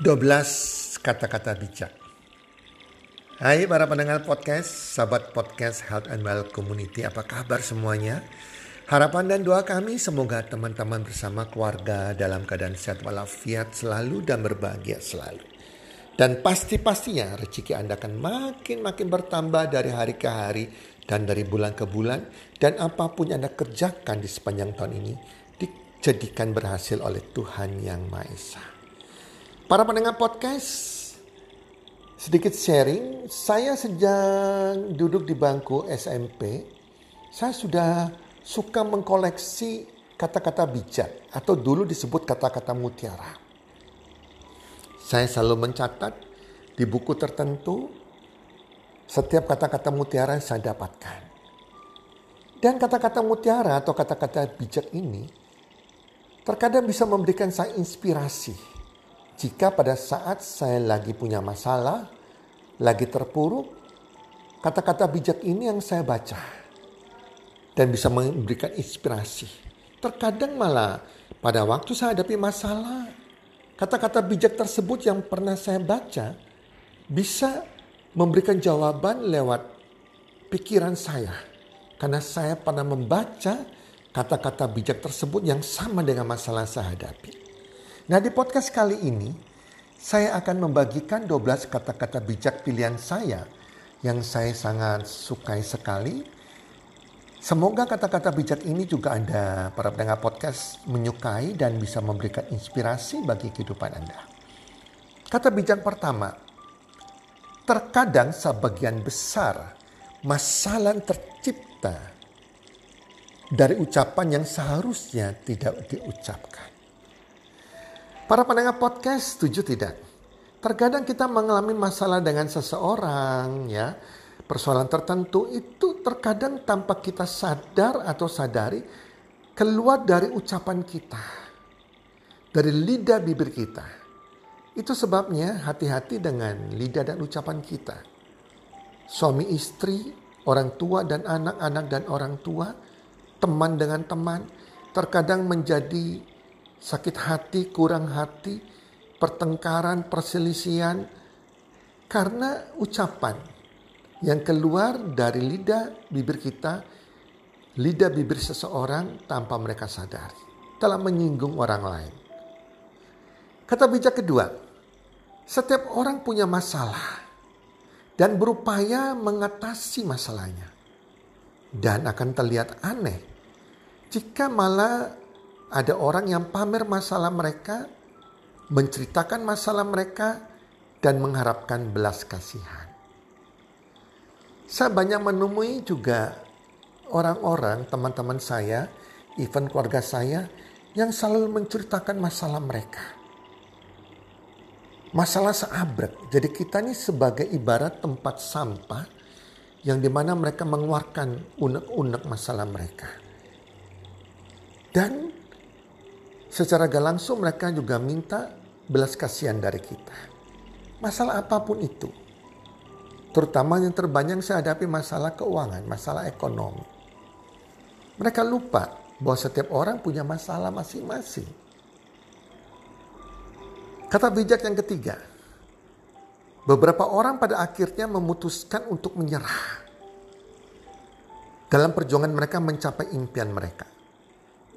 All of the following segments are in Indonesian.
12 kata-kata bijak. Hai para pendengar podcast, sahabat podcast Health and Well Community, apa kabar semuanya? Harapan dan doa kami semoga teman-teman bersama keluarga dalam keadaan sehat walafiat selalu dan berbahagia selalu. Dan pasti-pastinya rezeki Anda akan makin-makin bertambah dari hari ke hari dan dari bulan ke bulan. Dan apa pun yang Anda kerjakan di sepanjang tahun ini dijadikan berhasil oleh Tuhan Yang Maha Esa. Para pendengar podcast, sedikit sharing. Saya sejak duduk di bangku SMP, saya sudah suka mengkoleksi kata-kata bijak atau dulu disebut kata-kata mutiara. Saya selalu mencatat di buku tertentu setiap kata-kata mutiara yang saya dapatkan. Dan kata-kata mutiara atau kata-kata bijak ini terkadang bisa memberikan saya inspirasi jika pada saat saya lagi punya masalah, lagi terpuruk, kata-kata bijak ini yang saya baca dan bisa memberikan inspirasi. Terkadang malah pada waktu saya hadapi masalah, kata-kata bijak tersebut yang pernah saya baca bisa memberikan jawaban lewat pikiran saya. Karena saya pernah membaca kata-kata bijak tersebut yang sama dengan masalah saya hadapi. Nah di podcast kali ini saya akan membagikan 12 kata-kata bijak pilihan saya yang saya sangat sukai sekali. Semoga kata-kata bijak ini juga Anda para pendengar podcast menyukai dan bisa memberikan inspirasi bagi kehidupan Anda. Kata bijak pertama, terkadang sebagian besar masalah tercipta dari ucapan yang seharusnya tidak diucapkan. Para pendengar podcast setuju tidak? Terkadang kita mengalami masalah dengan seseorang ya. Persoalan tertentu itu terkadang tanpa kita sadar atau sadari keluar dari ucapan kita. Dari lidah bibir kita. Itu sebabnya hati-hati dengan lidah dan ucapan kita. Suami istri, orang tua dan anak-anak dan orang tua, teman dengan teman, terkadang menjadi sakit hati, kurang hati, pertengkaran, perselisihan karena ucapan yang keluar dari lidah bibir kita, lidah bibir seseorang tanpa mereka sadari, telah menyinggung orang lain. Kata bijak kedua, setiap orang punya masalah dan berupaya mengatasi masalahnya. Dan akan terlihat aneh jika malah ada orang yang pamer masalah mereka, menceritakan masalah mereka, dan mengharapkan belas kasihan. Saya banyak menemui juga orang-orang, teman-teman saya, even keluarga saya, yang selalu menceritakan masalah mereka. Masalah seabrek. Jadi kita ini sebagai ibarat tempat sampah yang di mana mereka mengeluarkan unek-unek masalah mereka. Dan Secara gak langsung mereka juga minta belas kasihan dari kita. Masalah apa pun itu. Terutama yang terbanyak saya hadapi masalah keuangan, masalah ekonomi. Mereka lupa bahwa setiap orang punya masalah masing-masing. Kata bijak yang ketiga. Beberapa orang pada akhirnya memutuskan untuk menyerah. Dalam perjuangan mereka mencapai impian mereka.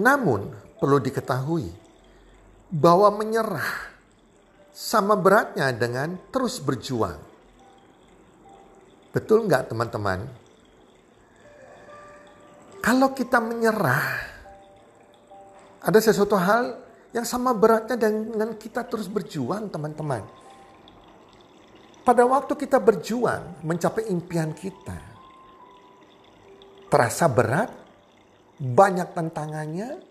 Namun perlu diketahui bahwa menyerah sama beratnya dengan terus berjuang. Betul nggak teman-teman? Kalau kita menyerah, ada sesuatu hal yang sama beratnya dengan kita terus berjuang teman-teman. Pada waktu kita berjuang mencapai impian kita, terasa berat, banyak tantangannya,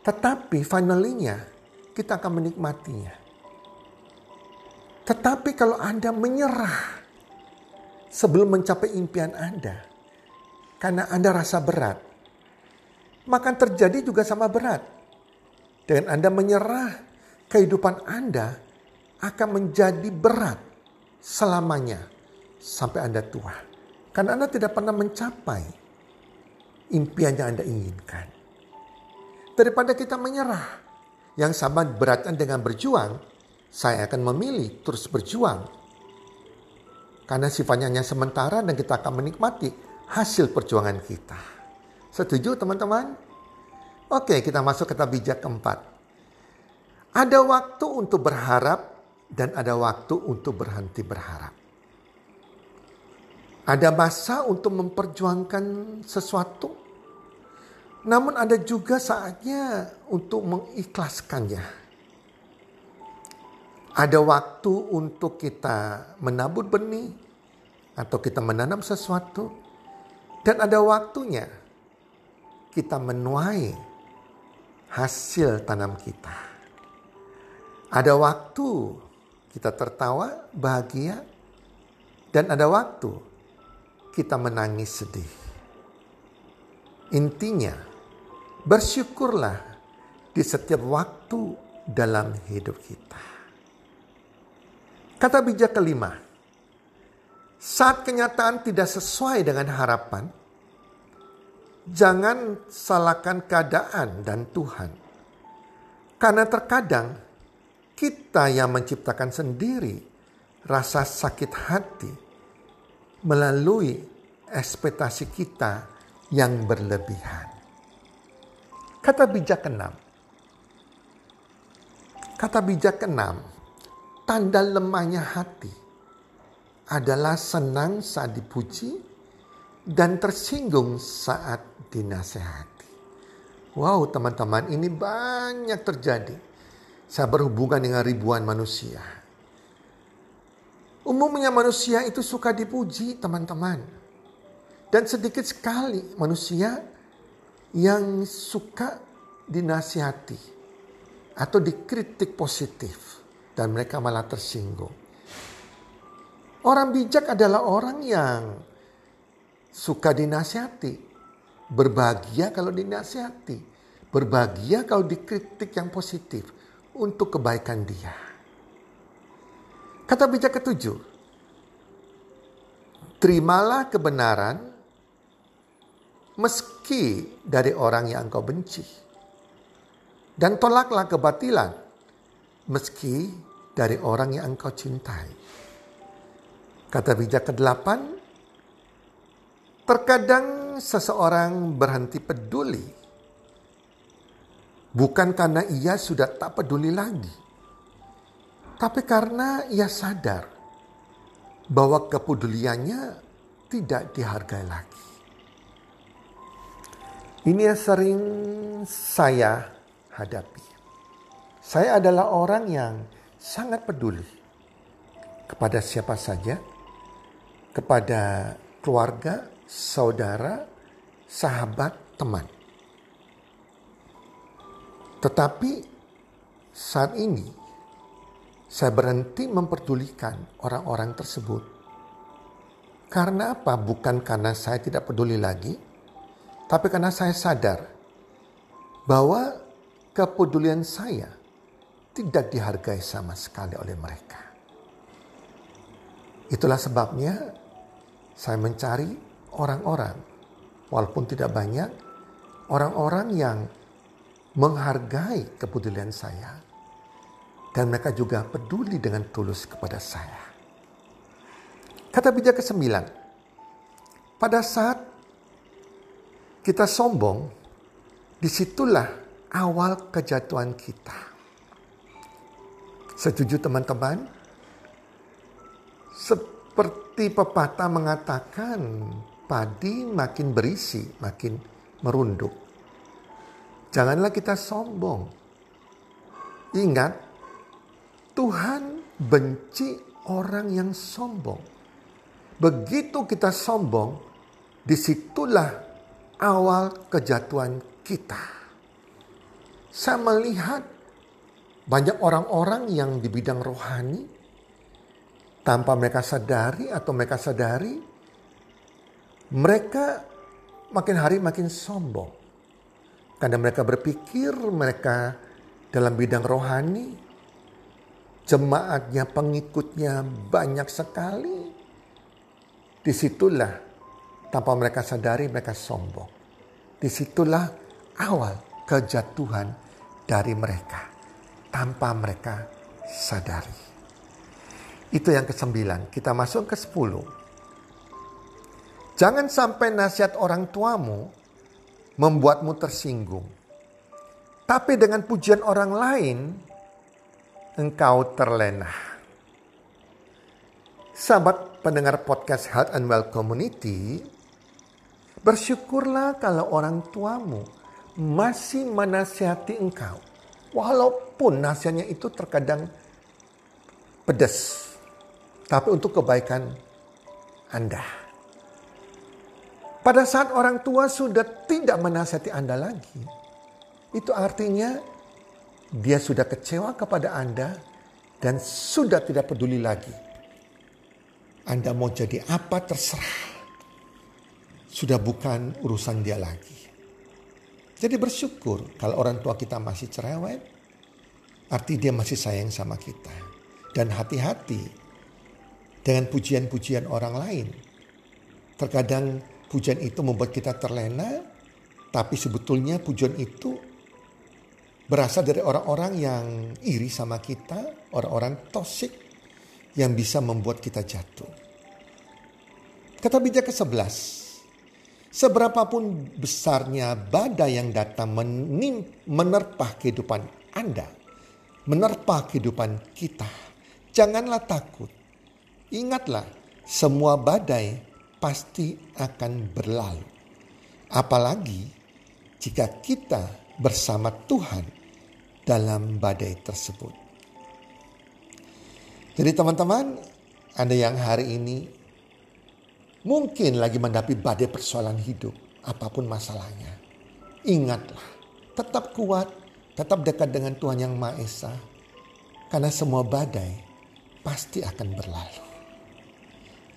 tetapi finalnya kita akan menikmatinya. Tetapi kalau Anda menyerah sebelum mencapai impian Anda, karena Anda rasa berat, maka terjadi juga sama berat. Dengan Anda menyerah, kehidupan Anda akan menjadi berat selamanya sampai Anda tua. Karena Anda tidak pernah mencapai impian yang Anda inginkan daripada kita menyerah. Yang sama beratnya dengan berjuang, saya akan memilih terus berjuang. Karena sifatnya hanya sementara dan kita akan menikmati hasil perjuangan kita. Setuju teman-teman? Oke kita masuk kata bijak keempat. Ada waktu untuk berharap dan ada waktu untuk berhenti berharap. Ada masa untuk memperjuangkan sesuatu, namun ada juga saatnya untuk mengikhlaskannya. Ada waktu untuk kita menabur benih atau kita menanam sesuatu, dan ada waktunya kita menuai hasil tanam kita. Ada waktu kita tertawa, bahagia, dan ada waktu kita menangis sedih. Intinya, bersyukurlah di setiap waktu dalam hidup kita. Kata bijak kelima, saat kenyataan tidak sesuai dengan harapan, jangan salahkan keadaan dan Tuhan. Karena terkadang kita yang menciptakan sendiri rasa sakit hati melalui ekspektasi kita yang berlebihan. Kata bijak keenam. Kata bijak keenam, tanda lemahnya hati adalah senang saat dipuji dan tersinggung saat dinasehati. Wow teman-teman ini banyak terjadi saya berhubungan dengan ribuan manusia. Umumnya manusia itu suka dipuji teman-teman. Dan sedikit sekali manusia yang suka dinasihati atau dikritik positif dan mereka malah tersinggung. Orang bijak adalah orang yang suka dinasihati, berbahagia kalau dinasihati, berbahagia kalau dikritik yang positif untuk kebaikan dia. Kata bijak ketujuh, terimalah kebenaran meski dari orang yang engkau benci. Dan tolaklah kebatilan meski dari orang yang engkau cintai. Kata bijak kedelapan, terkadang seseorang berhenti peduli Bukan karena ia sudah tak peduli lagi, tapi karena ia sadar bahwa kepeduliannya tidak dihargai lagi. Ini yang sering saya hadapi. Saya adalah orang yang sangat peduli kepada siapa saja, kepada keluarga, saudara, sahabat, teman. Tetapi saat ini saya berhenti memperdulikan orang-orang tersebut. Karena apa? Bukan karena saya tidak peduli lagi, tapi karena saya sadar bahwa kepedulian saya tidak dihargai sama sekali oleh mereka. Itulah sebabnya saya mencari orang-orang, walaupun tidak banyak, orang-orang yang menghargai kepedulian saya. Dan mereka juga peduli dengan tulus kepada saya. Kata bijak ke sembilan. Pada saat kita sombong, di situlah awal kejatuhan kita. Setuju teman-teman? Seperti pepatah mengatakan, padi makin berisi, makin merunduk. Janganlah kita sombong. Ingat, Tuhan benci orang yang sombong. Begitu kita sombong, di situlah awal kejatuhan kita. Saya melihat banyak orang-orang yang di bidang rohani, tanpa mereka sadari atau mereka sadari, mereka makin hari makin sombong. Karena mereka berpikir mereka dalam bidang rohani, jemaatnya, pengikutnya banyak sekali. Di situlah tanpa mereka sadari mereka sombong. Di situlah awal kejatuhan dari mereka tanpa mereka sadari. Itu yang kesembilan. Kita masuk ke sepuluh. Jangan sampai nasihat orang tuamu membuatmu tersinggung. Tapi dengan pujian orang lain, engkau terlena. Sahabat pendengar podcast Health and Well Community, bersyukurlah kalau orang tuamu masih menasihati engkau. Walaupun nasihatnya itu terkadang pedas. Tapi untuk kebaikan Anda. Pada saat orang tua sudah tidak menasihati Anda lagi. Itu artinya dia sudah kecewa kepada Anda dan sudah tidak peduli lagi. Anda mau jadi apa terserah. Sudah bukan urusan dia lagi. Jadi bersyukur kalau orang tua kita masih cerewet, arti dia masih sayang sama kita. Dan hati-hati dengan pujian-pujian orang lain. Terkadang pujian itu membuat kita terlena, tapi sebetulnya pujian itu berasal dari orang-orang yang iri sama kita, orang-orang tosik yang bisa membuat kita jatuh. Kata bijak ke-11, Seberapapun besarnya badai yang datang menim, menerpa kehidupan Anda, menerpa kehidupan kita, janganlah takut. Ingatlah, semua badai pasti akan berlalu. Apalagi jika kita bersama Tuhan dalam badai tersebut. Jadi teman-teman, Anda yang hari ini mungkin lagi menghadapi badai persoalan hidup, apa pun masalahnya. Ingatlah, tetap kuat, tetap dekat dengan Tuhan Yang Maha Esa. Karena semua badai pasti akan berlalu.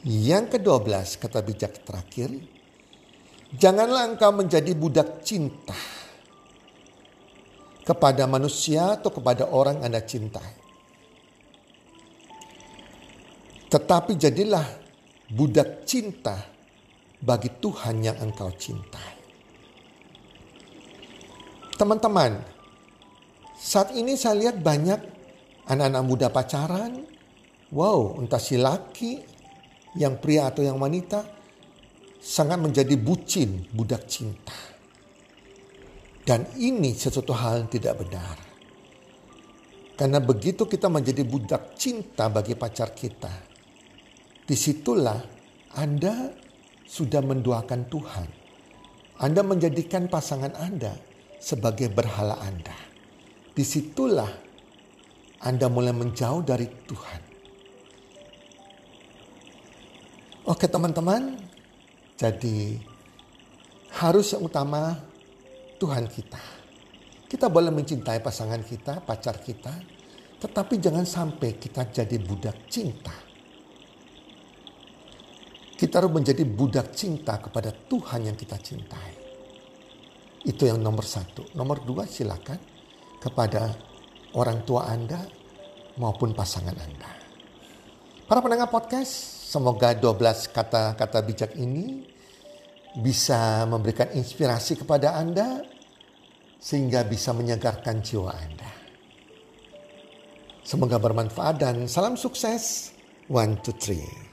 Yang kedua belas kata bijak terakhir, janganlah engkau menjadi budak cinta kepada manusia atau kepada orang Anda cintai. Tetapi jadilah budak cinta bagi Tuhan yang engkau cintai. Teman-teman, saat ini saya lihat banyak anak-anak muda pacaran. Wow, entah si laki, yang pria atau yang wanita, sangat menjadi bucin, budak cinta. Dan ini sesuatu hal yang tidak benar. Karena begitu kita menjadi budak cinta bagi pacar kita, di situlah Anda sudah mendoakan Tuhan. Anda menjadikan pasangan Anda sebagai berhala Anda. Di situlah Anda mulai menjauh dari Tuhan. Oke teman-teman, jadi harus yang utama Tuhan kita. Kita boleh mencintai pasangan kita, pacar kita, tetapi jangan sampai kita jadi budak cinta kita harus menjadi budak cinta kepada Tuhan yang kita cintai. Itu yang nomor satu. Nomor dua silakan kepada orang tua Anda maupun pasangan Anda. Para pendengar podcast, semoga 12 kata-kata bijak ini bisa memberikan inspirasi kepada Anda sehingga bisa menyegarkan jiwa Anda. Semoga bermanfaat dan salam sukses. One, two, three.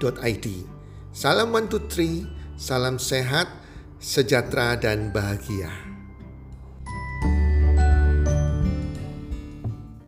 id. Salam one two three, salam sehat, sejahtera dan bahagia.